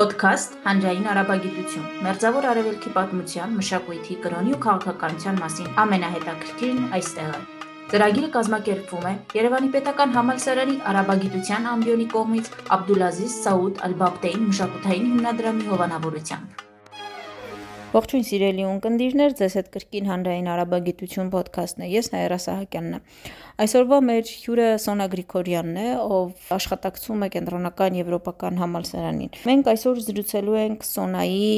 Պոդքասթ Հանրային արաբագիտություն։ Մերձավոր արևելքի պատմության, մշակույթի, կրոնի ու քաղաքականության մասին ամենահետաքրքիրն այստեղ է։ Ծրագիրը կազմակերպվում է Երևանի Պետական Համալսարանի արաբագիտության ամբիոնի կողմից Աբդուլազիզ Սաուդ Ալ-Բաբտեին մշակութային հիմնադրամի հովանավորությամբ։ Ողջույն սիրելի ունկնդիրներ, ձեզ հետ կրկին հանրային արաբագիտություն ոդքասթն է։ Ես Նաիրա Սահակյանն եմ։ Այսօրվա մեր հյուրը Սոնա Գրիգորյանն է, ով աշխատակցում է Կենտրոնական Եվրոպական համալսարանին։ Մենք այսօր զրուցելու ենք Սոնայի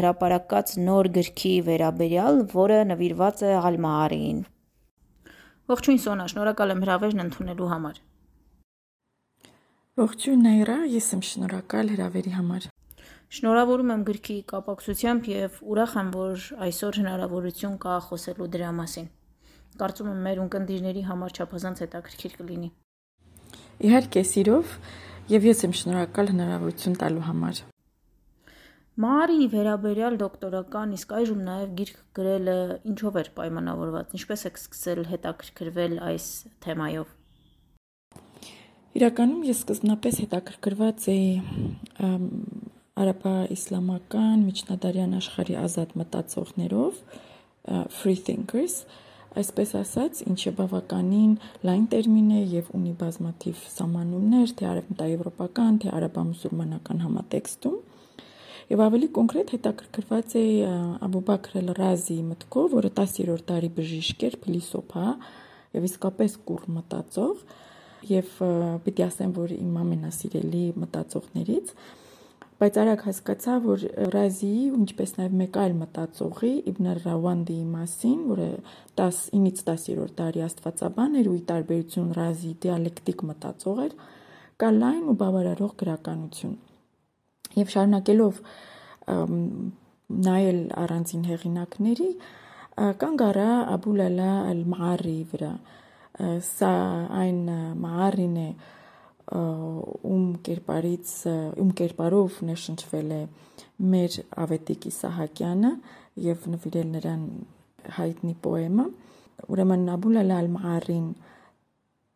հրապարակած նոր գրքի վերաբերյալ, որը նվիրված է Ալմաարիին։ Ողջույն Սոնա, շնորհակալ եմ հրավերն ընդունելու համար։ Ողջույն Նաիրա, ես եմ շնորհակալ հրավերի համար։ Շնորհավորում եմ գրքի կապակցությամբ եւ ուրախ եմ, որ այսօր հնարավորություն կա խոսելու դրա մասին։ Կարծում եմ մեր ունկնդիրների համար չափազանց հետաքրքիր կլինի։ Իհարկե, սիրով, եւ ես եմ շնորհակալ հնարավորություն տալու համար։ Մարի վերաբերյալ դոկտորական, իսկ այժմ նաև գիրք գրելը ինչով էր պայմանավորված։ Ինչպես եք սկսել հետաքրքրվել այս թեմայով։ Իրականում ես սկզբնապես հետաքրքրված էի արաբա-իսլամական միջնադարյան աշխարհի ազատ մտածողներով free thinkers այսպես ասած, ինչը բավականին լայն տերմին է եւ ունի բազմաթիվ սահմանումներ, թե արևմտաեվրոպական, թե արաբա-մուսուլմանական համատեքստում։ Եվ ավելի կոնկրետ հետաքրքրված է Աբուբաքր el-Ռազի մտքով, որը 10-րդ դարի բժիշկ էր, փիլիսոփա եւ իսկապես կուր մտածող եւ պիտի ասեմ, որ իմ ամենասիրելի մտածողներից բայց արագ հասկացա, որ Ռազիի, ինչպես նաև մեկ այլ մտածողի Իբն Ռավանդիի մասին, որը 10-ից 10-րդ դարի աստվածաբան էր ու ի տարբերություն Ռազիի դիալեկտիկ մտածող էր, կա լայն ու բավարարող գրականություն։ Եվ շարունակելով նայել առանձին հեղինակների, կանգ առա Աբուլ Ալա Ալ-Մաարի վրա։ Սա այն Մաարին է, ում կերպարից ում կերպարով ներշնչվել է մեր Ավետիք Իսահակյանը եւ նվիրել նրան հայտնի պոեմը ուրեմն Նաբուլ Ալ-Մարին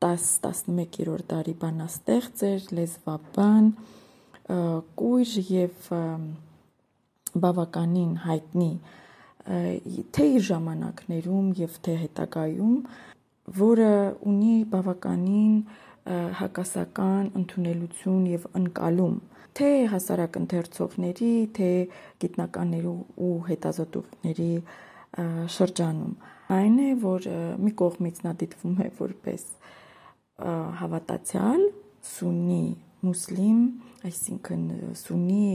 10-11-րդ դարի բանաստեղծ էր, լեզվաբան, կույր եւ բավականին հայտնի թե իր ժամանակներում եւ թե հետագայում, որը ունի բավականին հակասական ընդունելություն եւ ընկալում թե հասարակ ընթերցողների, թե գիտնականների ու հետազոտողների շրջանում։ Այն է, որ մի կողմից նա դիտվում է որպես հավատացյալ, սուննի մուսլիմ, այսինքն սուննի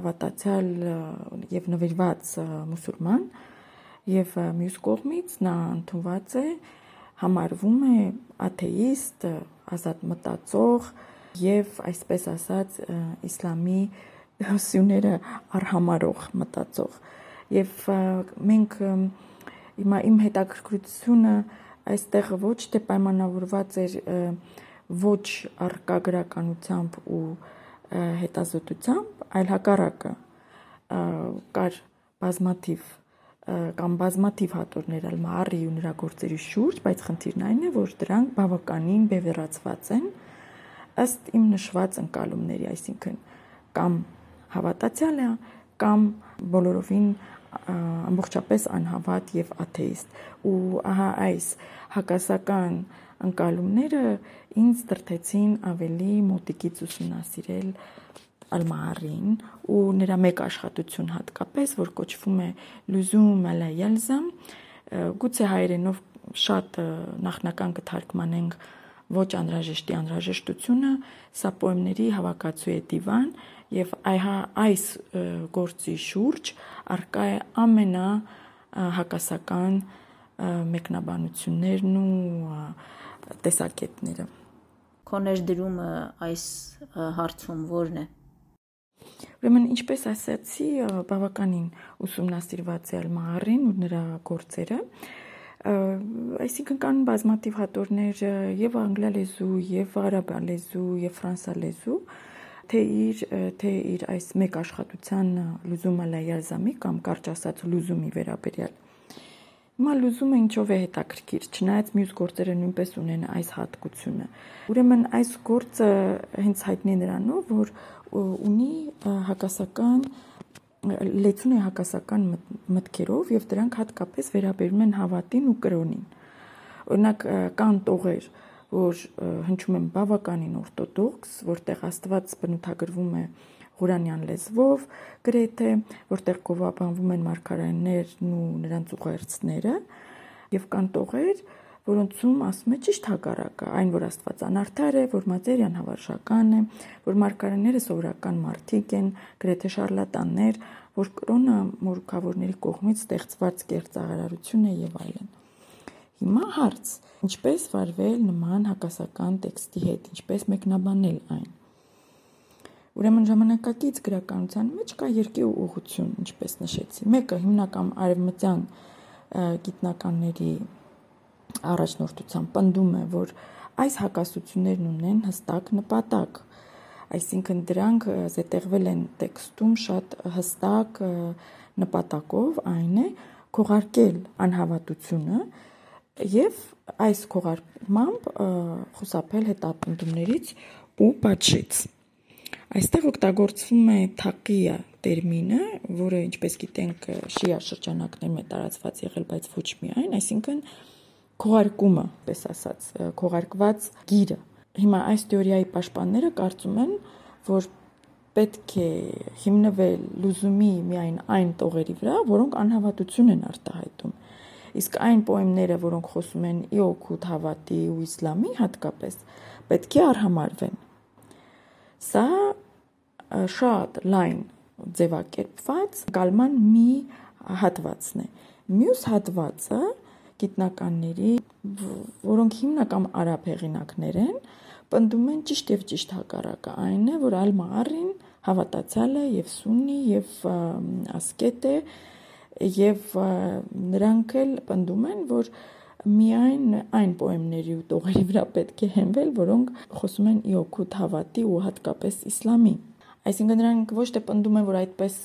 հավատացյալ եւ նվիրված մուսուլման, եւ մյուս կողմից նա ընդունված է համարվում է աթեիստ, ազատ մտածող եւ այսպես ասած իսլամի սյուները արհամարող մտածող եւ մենք հիմա իմ հետաքրքրությունը այստեղ ոչ թե պայմանավորված էր ոչ արկագրականությամբ ու հետազոտությամբ, այլ հակառակը կար բազմաթիվ կամ բազմաթիվ հատորներ ալմարի ու նրա գործերի շուրջ, բայց խնդիրն այն է, որ դրանք բավականին բևեռացված են ըստ իմ նշված ընկալումների, այսինքն կամ հավատացյալ է, կամ բոլորովին ամբողջապես անհավատ եւ աթեիստ։ Ու ահա այս հակասական ընկալումները ինձ դրթեցին ավելի մոտիկից ուսումնասիրել Ալմարին ու նրա մեկ աշխատություն հատկապես, որ կոչվում է Լուզում Մալայալզամ, գուցե հայերենով շատ նախնական կթարգմանենք ոչ անհրաժեշտի անհրաժեշտությունը, սա պոեմների հավաքածու է դիվան եւ այհա այս գործի շուրջ արկա է ամենա հակասական մեկնաբանություններն ու տեսակետները։ Քո ներդրումը այս հարցում ո՞րն է։ Ուրեմն ինչպես ասացի, բավականին ուսումնասիրված է Ալմահարին ու նրա գործերը, այսինքն կան բազմաթիվ հատորներ եւ անգլալեզու, եւ արաբալեզու, եւ ֆրանսալեզու, թե իր թե իր այս մեկ աշխատության լուզումը լայազամի կամ կարճ ասած լուզումի վերաբերյալ։ Հիմա լուզումը ինչով է հետաքրքիր, չնայած մյուս գործերը նույնպես ունեն այս հատկությունը։ Ուրեմն այս գործը հենց հայտնի նրանով, որ ունի հակասական լեցուն է հակասական մտքերով եւ դրանք հատկապես վերաբերում են հավատին ու կրոնին։ Օրինակ կան տողեր, որ հնչում են բավականին օրթոդոքս, որտեղ Աստված բնութագրվում է Ղուրանյան լեզվով, գրեթե, որտեղ գովաբանվում են մարգարեներն ու նրանց ուղերձները, եւ կան տողեր, որոնցում ասում է ճիշտ հակառակը, այն որ Աստված անարդար է, որ մատերիան հավարժական է, որ մարգարեները սովորական մարդիկ են, գրեթե շարլատաններ, որ կրոնը մորուքավորների կողմից ստեղծված կերծաղարարություն է եւ այլն։ Հիմա հարց. ինչպես վարվել նման հակասական տեքստի հետ, ինչպես մեկնաբանել այն։ Ուրեմն ժամանակակից գրականության մեջ կա երկի ուղղություն, ինչպես նշեցի։ Մեկը հիմնական արևմտյան գիտնականների առաջնորդությամբ պնդում է, որ այս հակասություններն ունեն հստակ նպատակ, այսինքն դրանք զետեղվել են տեքստում շատ հստակ նպատակով, այն է քողարկել անհավատությունը եւ այս քողարկմամբ խուսափել հետապնդումներից ու պատժից։ Այստեղ օգտագործվում է թակիա տերմինը, որը ինչպես գիտենք շիա շրջանակներում է տարածված եղել, բայց ոչ միայն, այսինքն քողարկումը, պես ասած, քողարկված գիրը։ Հիմա այս թեորիայի պաշտպանները կարծում են, որ պետք է հիմնվել լուզումի միայն այն տողերի վրա, որոնք անհավատություն են արտահայտում։ Իսկ այն պոեմները, որոնք խոսում են իօքուտ հավատի ու իսլամի հատկապես, պետք է արհամարվեն Սա շատ լայն ձևակերպված գալման մի հատվածն է։ Մյուս հատվածը գիտնականների, որոնք հիմնական արաբ հեղինակներ են, պնդում են ճիշտ եւ ճիշտ հակառակը։ Այն է, որ Ալ-Մաարին հավատացյալ է եւ սուննի եւ ասկետ է եւ նրանք էլ պնդում են, որ միայն այն պոեմների ու տողերի վրա պետք է հենվել, որոնք խոսում են իօքուտ հավատի ու հատկապես իսլամի։ Այսինքն նրանք ոչ թե պնդում են, որ այդպես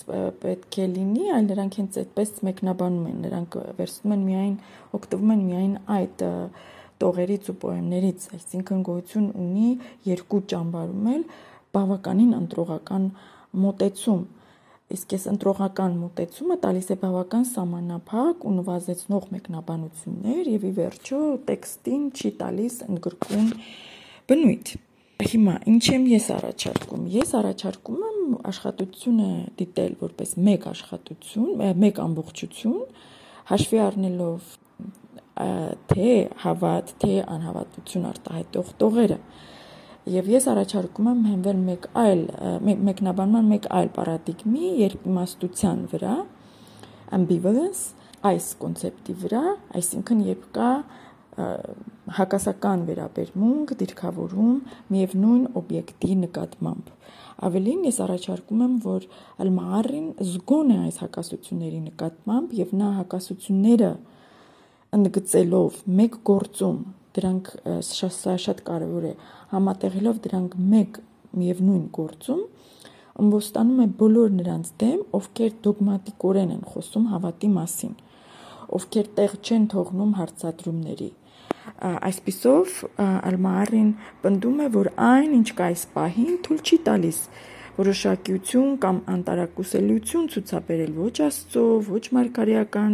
պետք է լինի, այլ նրանք հենց այդպես մեկնաբանում են, նրանք վերցնում են միայն օգտվում են միայն այդ տողերից ու պոեմներից, այսինքն գոյություն ունի երկու ճամբարում էլ բավականին ընտրողական մոտեցում Իսկ այս ընտրողական մոտեցումը տալիս է բավական սահմանափակ ու նվազեցնող մեկնաբանություններ եւ ի վերջո տեքստին չի տալիս ընդգրկուն բնույթ։ Հիմա ինչ եմ ես առաջարկում։ Ես առաջարկում եմ աշխատությունը դիտել որպես մեկ աշխատություն, մեկ ամբողջություն, հաշվի առնելով թե հավատ, թե անհավատություն արտահայտող տողերը Եվ ես առաջարկում եմ հենվել մեկ այլ մեկնաբանման մեկ այլ պարադիգմի երկիմաստության վրա, ambivalence, այս կոնցեպտի վրա, այսինքն երբ կա հակասական վերաբերմունք, դիրքավորում միևնույն օբյեկտի նկատմամբ։ Ավելին ես առաջարկում եմ, որ Ալ-Մաարին զգոն է այս հակասությունների նկատմամբ եւ նա հակասությունները ընդգծելով մեկ գործում դրանք շատ շատ կարևոր է համատեղելով դրանք մեկ միևնույն գործում ըմբոստանում է բոլոր նրանց դեմ, ովքեր դոգմատիկորեն են խոսում հավատի մասին, ովքեր տեղ չեն թողնում հարցադրումների։ Այսպիսով Ալմարին պնդում է, որ այն, ինչ կա այս պահին, թույլ չի տալիս որոշակիություն կամ անտարակուսելիություն ցուցաբերել ոչ Աստծո, ոչ մարգարեական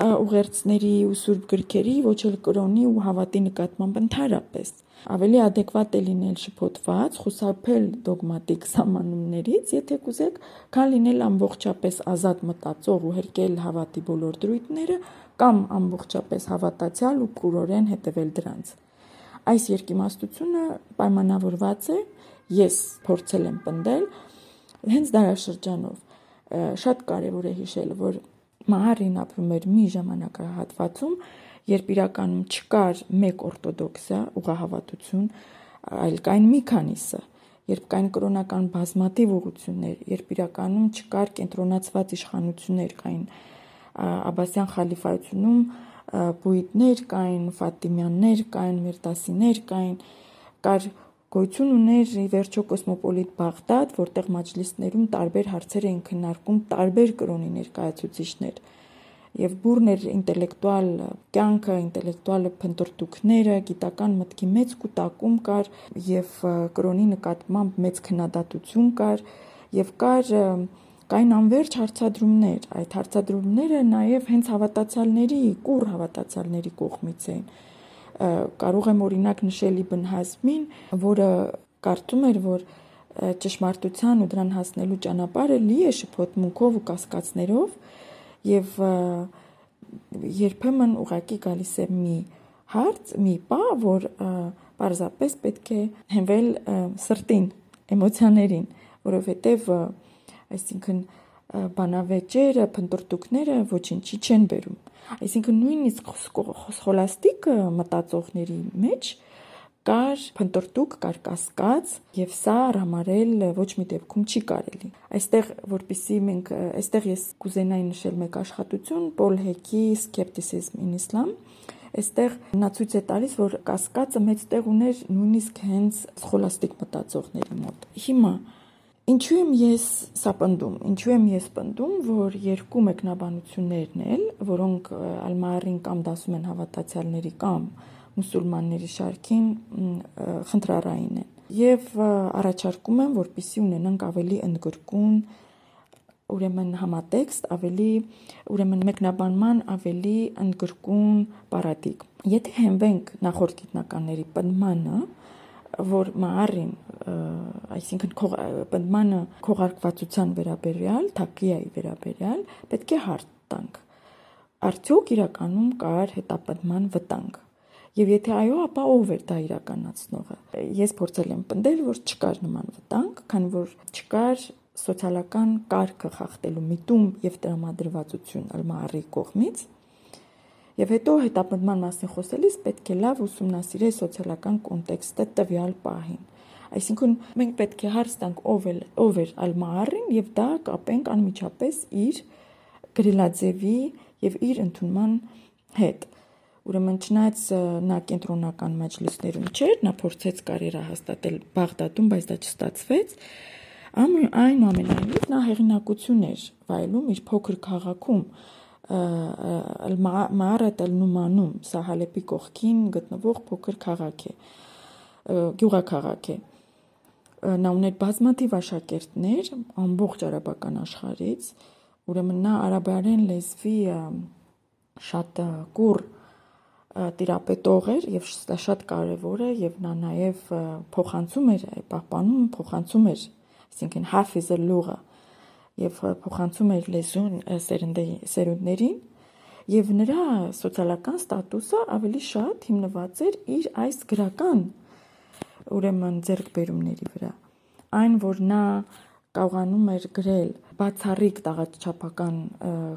ուղերձների ու սուրբ գրքերի, ոչ էլ կրոնի ու հավատի նկատմամբ ընդհանրապես։ Ավելի adekvat է լինել շփոթված, խուսափել դոգմատիկ սահմանումներից, եթե կուզեք, քան լինել ամբողջապես ազատ մտածող ու հերկել հավատի բոլոր դրույթները կամ ամբողջապես հավատացյալ ու կուրորեն հետևել դրանց։ Այս երկիմաստությունը պայմանավորված է, ես փորձել եմ պնդել, հենց դարաշրջանով շատ կարևոր է հիշել, որ Մահարին ապրում էր մի ժամանակահատվածում, երբ իրականում չկար մեկ օրթոդոքսիա, ուղղահավատություն, այլ կային մի քանիսը, երբ կային կրոնական բազմատիվ ուղություններ, երբ իրականում չկար կենտրոնացված իշխանություններ, կային Աբասյան խալիֆայությունում բույդներ կային, Ֆատիմյաններ կային, Միրտասիներ կային, կար գոյություն ուներ ի վերջո կոսմոպոլիտ Բաղդադ, որտեղ մաջլիսներում տարբեր հարցեր էին քննարկում տարբեր կրոնի ներկայացուցիչներ եւ բուրներ ինտելեկտուալ կյանքը, ինտելեկտուալ փնտրտուքները, գիտական մտքի մեծ կൂտակում կար եւ կրոնի նկատմամբ մեծ քննադատություն կար եւ կար կային անverջ հարցադրումներ։ Այդ հարցադրումները նաեւ հենց հավատացյալների, կուր հավատացյալների կողմից էին։ Կարող եմ օրինակ նշել Իբն Հասմին, որը կարծում էր, որ ճշմարտության ու դրան հասնելու ճանապարհը լի է շփոթմունքով ու կասկածներով եւ երբեմն ուղակի գալիս է մի հարց, մի պա, որ պարզապես պետք է հենվել սրտին, էմոցիաներին, որովհետեւ այսինքն բանավեճերը, փնտրտուքները ոչինչի չեն բերում։ Այսինքն նույնիսկ սխոլաստիկ մտածողների մեջ կար փնտրտուք, կար կասկած եւ սա համարել ոչ մի դեպքում չի կարելի։ Այստեղ որpիսի մենք այստեղ ես կուզենայի նշել մեկ աշխատություն Paul Heck-ի Skepticism in Islam Այստեղ նա ցույց է տալիս, որ կասկածը մեծ տեղ ուներ նույնիսկ հենց սխոլաստիկ մտածողների մոտ։ Հիմա Ինչու եմ ես սա պնդում։ Ինչու եմ ես պնդում, որ երկու մեկնաբանություններն էլ, որոնք ալմարին կամ դասում են հավատացյալների կամ մուսուլմանների շարքին խնդրարային են եւ առաջարկում եմ որպիսի ունենանք ավելի ընդգրկուն ուրեմն համատեքստ, ավելի ուրեմն մեկնաբանման ավելի ընդգրկուն պարադիգմ։ Եթե հենվենք նախորդ գիտնականների պնդմանը, որ մահարին, այսինքն պնդմանը քողարկվածության վերաբերյալ, թակիայի վերաբերյալ, պետք է հարց տանք։ Արդյոք իրականում կար հետապնդման վտանգ Եվ եթե այո, ապա ով էր դա իրականացնողը։ Ես փորձել եմ պնդել, որ չկար նման վտանգ, քանի որ չկար սոցիալական կարգը խախտելու միտում եւ տրամադրվածություն Ալմարի կողմից։ Եվ հետո հետապնդման մասին խոսելիս պետք է լավ ուսումնասիրել սոցիալական կոնտեքստը տվյալ պահին։ Այսինքն մենք պետք է հարց տանք ով է ով էր Ալմարին եւ դա կապենք անմիջապես իր գրելաձևի եւ իր ընդունման հետ։ Ուրեմն չնայած նա կենտրոնական մաջլիսներում չէր, նա փորձեց կարիերա հաստատել Բաղդադում, բայց դա չստացվեց։ Այնուամենայնիվ նա հեղինակություն էր վայելում իր փոքր քաղաքում Մարատ el-Նումանում, սա Հալեպի կողքին գտնվող փոքր քաղաք է, գյուղաքաղաք է։ Նա ուներ բազմաթիվ աշակերտներ ամբողջ արաբական աշխարհից, ուրեմն նա արաբերեն լեզվի շատ կուր տիրապետող էր եւ դա շատ կարեւոր է եւ նա նաեւ փոխանցում էր պահպանում փոխանցում էր այսինքն hafiz al-lugha եւ փոխանցում էր լեզուն սերունդներին եւ նրա սոցիալական ստատուսը ավելի շատ հիմնված էր իր այս գրական ուրեմն ձեռքբերումների վրա այն որ նա կարողանում էր գրել բացառիկ տաղաչափական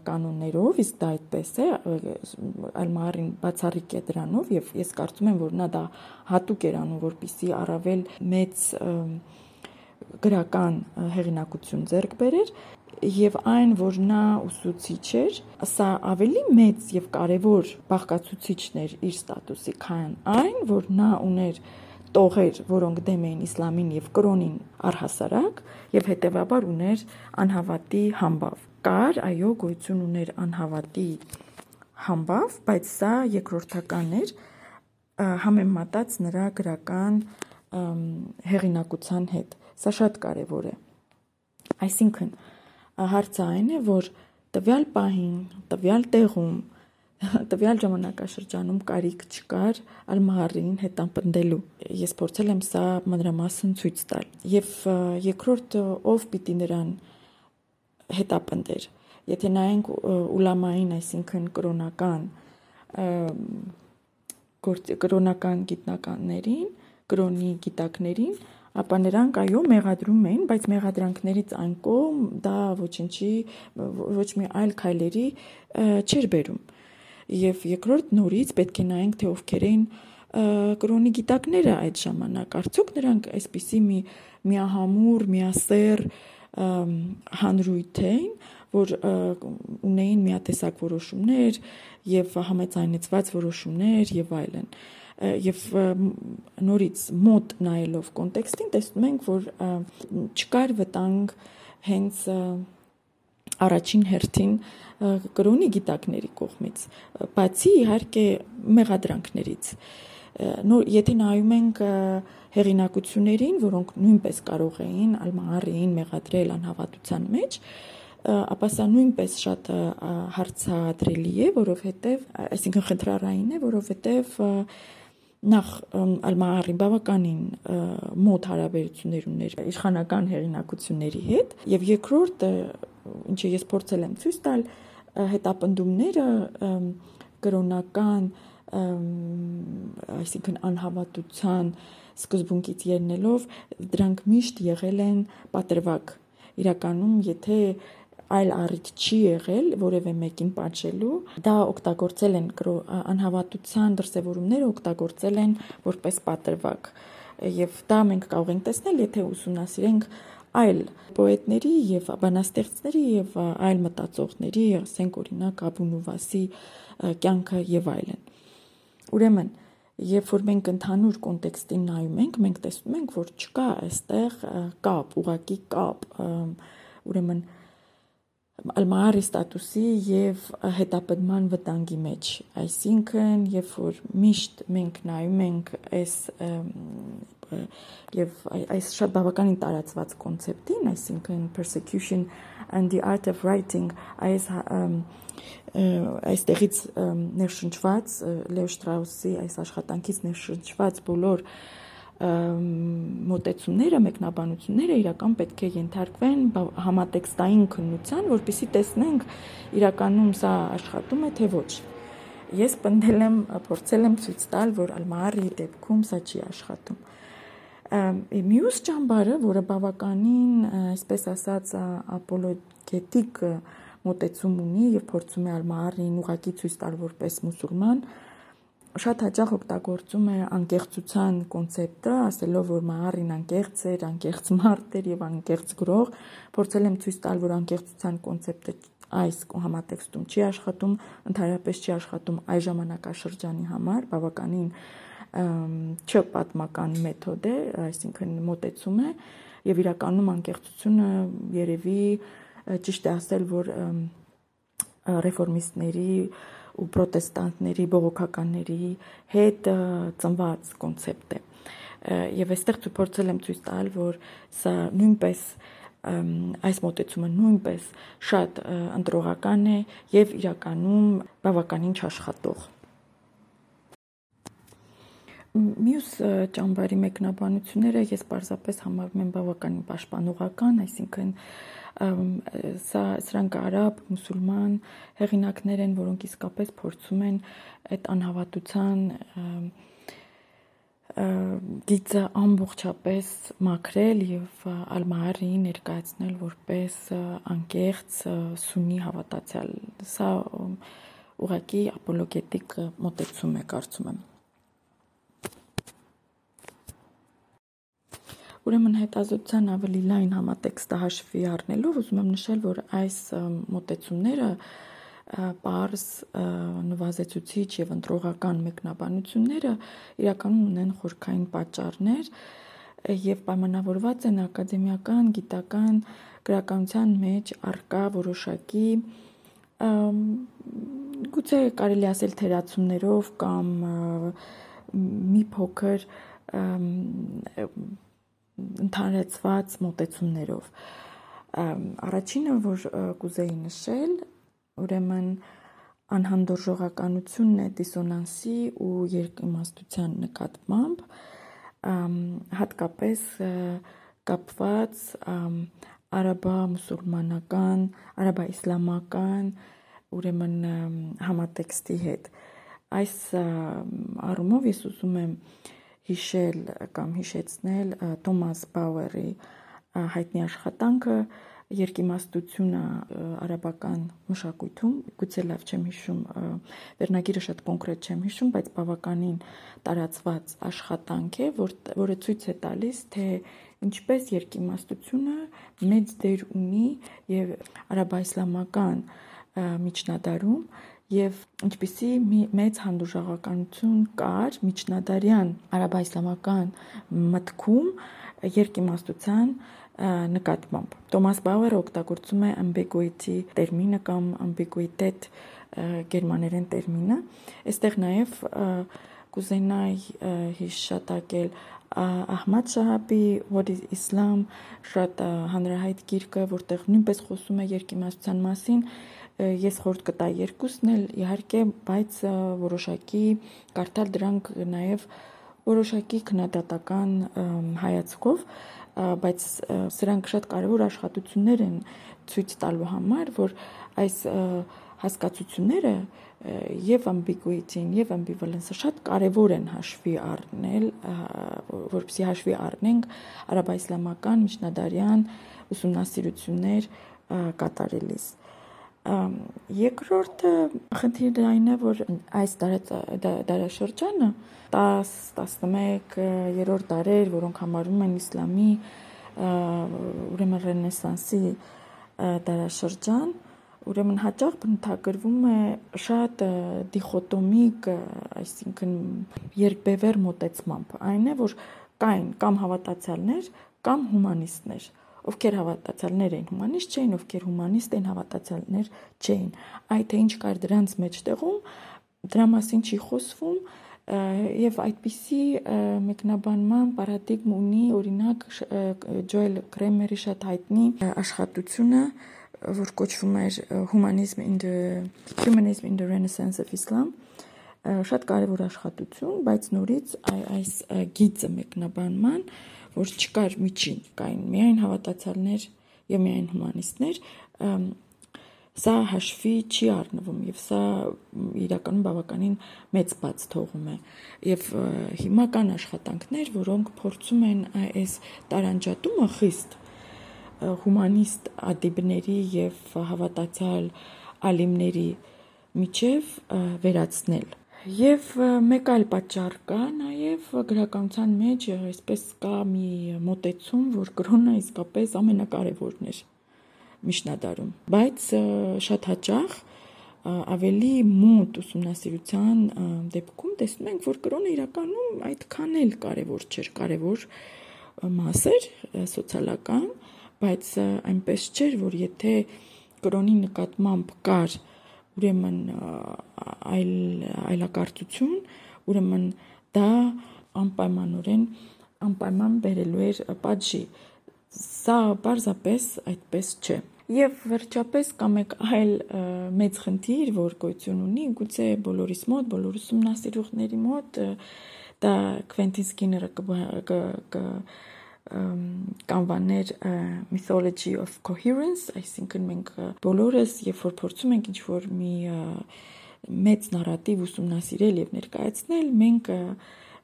կանոններով, իսկ դա այդպես է, Ալմարին բացառիկ է դրանով եւ ես կարծում եմ, որ նա դա հատուկ էր անում, որպիսի առավել մեծ գրական հեղինակություն ձեռք բերեր եւ այն որ նա ուսուցիչ էր, սա ավելի մեծ եւ կարեւոր բաղկացուցիչներ իր ստատուսի, քան այն, որ նա ուներ տողեր, որոնք դեմ էին իսլամին եւ կրոնին առհասարակ եւ հետեւաբար ուներ անհավատի համբավ։ Կար, այո, գույցուն ուներ անհավատի համբավ, բայց սա երկրորդական էր համեմատած նրա գրական հեղինակության հետ։ Սա շատ կարևոր է։ Այսինքն հարցը այն է, որ տվյալ պահին, տվյալ տեղում տվյալ ժամանակաշրջանում կարիք չկար ալմահարին հետապնդելու։ Ես փորձել եմ սա մանրամասն ցույց տալ։ Եվ երկրորդ ով պիտի նրան հետապնդեր։ Եթե նայենք ուլամային, այսինքն կրոնական կրոնական գիտնականներին, կրոնի գիտակներին, ապա նրանք այո մեղադրում էին, բայց մեղադրանքներից այն կողմ դա ոչինչի ոչ մի այլ քայլերի չէր բերում եւ երկրորդ նորից պետք է նայենք թե ովքեր էին կրոնի գիտակները այդ ժամանակ արդյոք նրանք այսպիսի մի միահամուր, միասեր հանրույթ էին, որ ունեին միատեսակ որոշումներ եւ համեծայնեցված որոշումներ եւ այլն եւ նորից մոտ նայելով կոնտեքստին տեսնում ենք որ չկար վտանգ հենց առաջին հերթին կրոնի գիտակների կողմից, բացի իհարկե մեղադրանքներից։ Նոր եթե նայում ենք հեղինակություններին, որոնք նույնպես կարող էին ալմահարին մեղադրել անհավատության մեջ, ապա սա նույնպես շատ հարցադրելի է, որովհետև, այսինքն խնդրարային է, որովհետև նախ ալմահարին բավականին մոտ հարաբերություններ ուներ իշխանական հեղինակությունների հետ եւ երկրորդ ինչը ես փորձել եմ ցույց տալ հետապնդումները կրոնական այսինքն անհավատության սկզբունքից ելնելով դրանք միշտ եղել են պատրվակ իրականում եթե այլ առիթ չի եղել որևէ մեկին պատժելու, դա օգտագործել են անհավատության դրսևորումները օգտագործել են որպես պատրվակ։ Եւ դա մենք կարող ենք տեսնել, եթե ուսումնասիրենք այլ պոետների եւ բանաստեղծների եւ այլ մտածողների, ասենք օրինակ Աբու Նուվասի կյանքը եւ այլն։ Ուրեմն, երբ որ մենք ընդհանուր կոնտեքստին նայում ենք, մենք տեսնում ենք, որ չկա այստեղ կապ, ուղակի կապ, ուրեմն ալմահարի ստատուսի եւ հետապնդման վտանգի մեջ այսինքն երբ որ միշտ մենք նայում ենք այս եւ այս շատ բավականին տարածված կոնցեպտին այսինքն persecution and the art of writing այս այստեղից ներշնչված Լեո Շտրաուսի այս աշխատանքից ներշնչված բոլոր մոտեցումները, մեկնաբանությունները իրական պետք է ենթարկվեն համատեքստային քննության, որpիսի տեսնենք իրականում սա աշխատում է թե ոչ։ Ես պնդել եմ, փորձել եմ ցույց տալ, որ Ալմարի դեպքում սա չի աշխատում։ Մյուս ճամբարը, որը բավականին, այսպես ասած, ապոլոգետիկ մոտեցում ունի եւ փորձում է Ալմարին ուղակի ցույց տալ որպես մուսուլման, շատ հաճախ օգտագործում է անկեղծության կոնցեպտը, ասելով, որ Մահարին անկեղծ էր, անկեղծ մարդ էր եւ անկեղծ գրող, փորձել եմ ցույց տալ, որ անկեղծության կոնցեպտը այս համատեքստում չի աշխատում, ընդհանրապես չի աշխատում այս ժամանակաշրջանի համար, բավականին չպատմական մեթոդ է, այսինքն մոտեցում է եւ իրականում անկեղծությունը երևի ճիշտ է ասել, որ ռեֆորմիստների ու պրոտեստանտների բողոքականների հետ ծնված կոնցեպտ է եւ այստեղ փորձել եմ ցույց տալ որ սա նույնպես այս մոտեցումը նույնպես շատ ընտրողական է եւ իրականում բավականին չաշխատող Մյուս ճամբարի մեկնաբանությունները ես պարզապես համարում եմ բավականին պաշտպանողական, այսինքն սա սրանք արաբ, մուսուլման հեղինակներ են, որոնք իսկապես փորձում են այդ անհավատության գիծը ամբողջապես մաքրել եւ ալմահարին ներկայացնել որպես անկեղծ սունի հավատացյալ։ Սա ուղղակի ապոլոգետիկ մոտեցում է, կարծում եմ։ Ուրեմն հետազոտության ավելի լայն համատեքստը հաշվի առնելով ուզում եմ նշել, որ այս մոտեցումները պարզ նվազեցուցիչ եւ ընտրողական մեկնաբանությունները իրականում ունեն խորքային պատճառներ եւ պայմանավորված են ակադեմիական, գիտական գրականության մեջ արկա որոշակի գուցե կարելի ասել թերացումներով կամ մի փոքր ընդհանրացված մոտեցումներով։ Առաջինը, որ կուզեի նշել, ուրեմն անհանդուրժողականությունն է դիսոնանսի ու երկիմաստության նկատմամբ հատկապես կապված արաբա-մուսուլմանական, արաբա-իսլամական ուրեմն համատեքստի հետ։ Այս առումով ես ուզում եմ հիշել կամ հիշեցնել Թոմաս Բաուերի հայտնի աշխատանքը երկիմաստությունը արաբական մշակույթում, գուցե լավ չեմ հիշում, վերնագիրը շատ կոնկրետ չեմ հիշում, բայց բավականին տարածված աշխատանք է, որ, որը ցույց է տալիս, թե ինչպես երկիմաստությունը մեծ դեր ունի եւ արաբա-իսլամական միջնադարում եւ ինչպիսի մի մեծ հանդուրժողականություն կար միջնադարյան արաբա-իսլամական մտքում երկիմաստության նկատմամբ։ Թոմաս Բաուերը օգտագործում է ambiguity տերմինը կամ ambiguitet գերմաներեն տերմինը։ Այստեղ նաև կուզենայի հիշատակել Ահմադ Շահաբի What is Islam շատ հանրահայտ գիրքը, որտեղ նույնպես խոսում է երկիմաստության մասին, ես խորտ կտա երկուսն էլ իհարկե, բայց որոշակի կարդալ դրանք նաև որոշակի քննադատական հայացքով, բայց սրանք շատ կարևոր աշխատություններ են ցույց տալու համար, որ այս հասկացությունները եւ ambiguity-ին եւ ambivalence-ը շատ կարեւոր են հաշվի առնել, որպեսզի հաշվի առնենք արաբա-իսլամական միջնադարյան ուսումնասիրություններ կատարելիս։ Երկրորդը խնդիրը այն է, որ այս դարաշրջանը 10-11-րդ դարեր, որոնք համարվում են իսլամի ուրեմն ռենեսանսի դարաշրջան, ուրեմն հաճախ բնութագրվում է շատ դիխոտոմիկ, այսինքն երկբևեռ մոտեցմամբ։ Այն է, որ կային կամ հավատացյալներ, կամ հումանիստներ ովքեր հավատացյալներ էին հումանիստ չէին, ովքեր հումանիստ էին հավատացյալներ չէին։ Այդ թե ինչ կար դրանց մեջտեղում, դրա մասին չի խոսվում, եւ այդպիսի մեկնաբանման պարադիգմ ունի օրինակ Ջոել Կրեմերի շատ հայտնի աշխատությունը որ կոչվում էր Humanism in the Humanism in the Renaissance of Islam շատ կարևոր աշխատություն, բայց նորից այս գիծը մեկնաբանման, որ չկար միջին, կային միայն հավատացյալներ եւ միայն հումանիստներ, սա հաշվի չի առնվում եւ սա իրականում բավականին մեծ բաց թողում է եւ հիմա կան աշխատանքներ, որոնք փորձում են այս տարանջատումը խիստ հումանիստ ադիբների եւ հավատացյալ ալիմների միջև վերացնել Եվ մեկ այլ պատճառ կա նաև գրականության մեջ, այսպես կա մի մոտեցում, որ կրոնը իսկապես ամենակարևորն էր միջնադարում, բայց շատ հաճախ ավելի մոտ ուսումնասիրության դեպքում տեսնում ենք, որ կրոնը իրականում այդքան էլ կարևոր չէր, կարևոր մաս էր սոցիալական, բայց այնպես չէր, որ եթե կրոնի նկատմամբ կար ուրեմն այլ այլակարծություն, ուրեմն դա անպայմանորեն անպայման բերելու էր պատժի։ Սա պարզապես այդպես չէ։ Եվ վերջապես կա մեկ այլ մեծ խնդիր, որ գոյություն ունի, գուցե բոլորիս մոտ, բոլոր ուսումնասիրողների մոտ դա Quentin Skinner-ը կանվաներ mythology of coherence, այսինքն մենք բոլորս, երբ որ փորձում ենք ինչ-որ մի մեծ նարատիվ ուսումնասիրել եւ ներկայացնել, մենք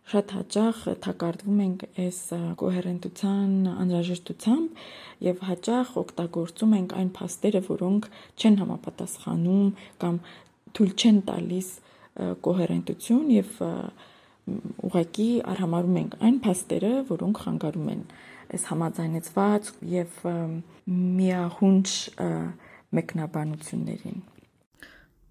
շատ հաճախ թակարդվում ենք այս կոհերենտության անհրաժեշտությամբ եւ հաճախ օգտագործում ենք այն փաստերը, որոնք չեն համապատասխանում կամ թույլ չեն տալիս կոհերենտություն եւ ուղակի արհամարում ենք այն փաստերը, որոնք խանգարում են այս համաձայնեցված եւ միահունչ մեկնաբանություններին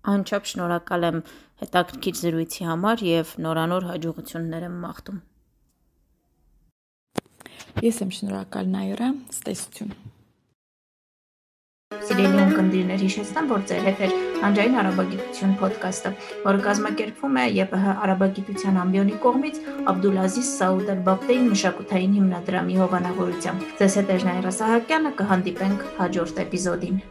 Անչափ շնորհակալ եմ հետաքրքիր զրույցի համար եւ նորանոր հաջողություններ եմ մաղթում։ Ես եմ շնորհակալ Նայրա, ստեսություն։ Սիրելի ունկնդիրներ, հիշեցնեմ, որ ձեր հետ է Հանրային արաբագիտություն ոդկասթը, որը կազմակերպվում է ԵՊՀ արաբագիտության ամբիոնի կողմից Աբդուլազիզ Սաուդ Ալ-Բաբտեի մշակութային հիմնադրամի հովանավորությամբ։ Ձեզ հետ է Նայրա Սահակյանը, կհանդիպենք հաջորդ էպիզոդին։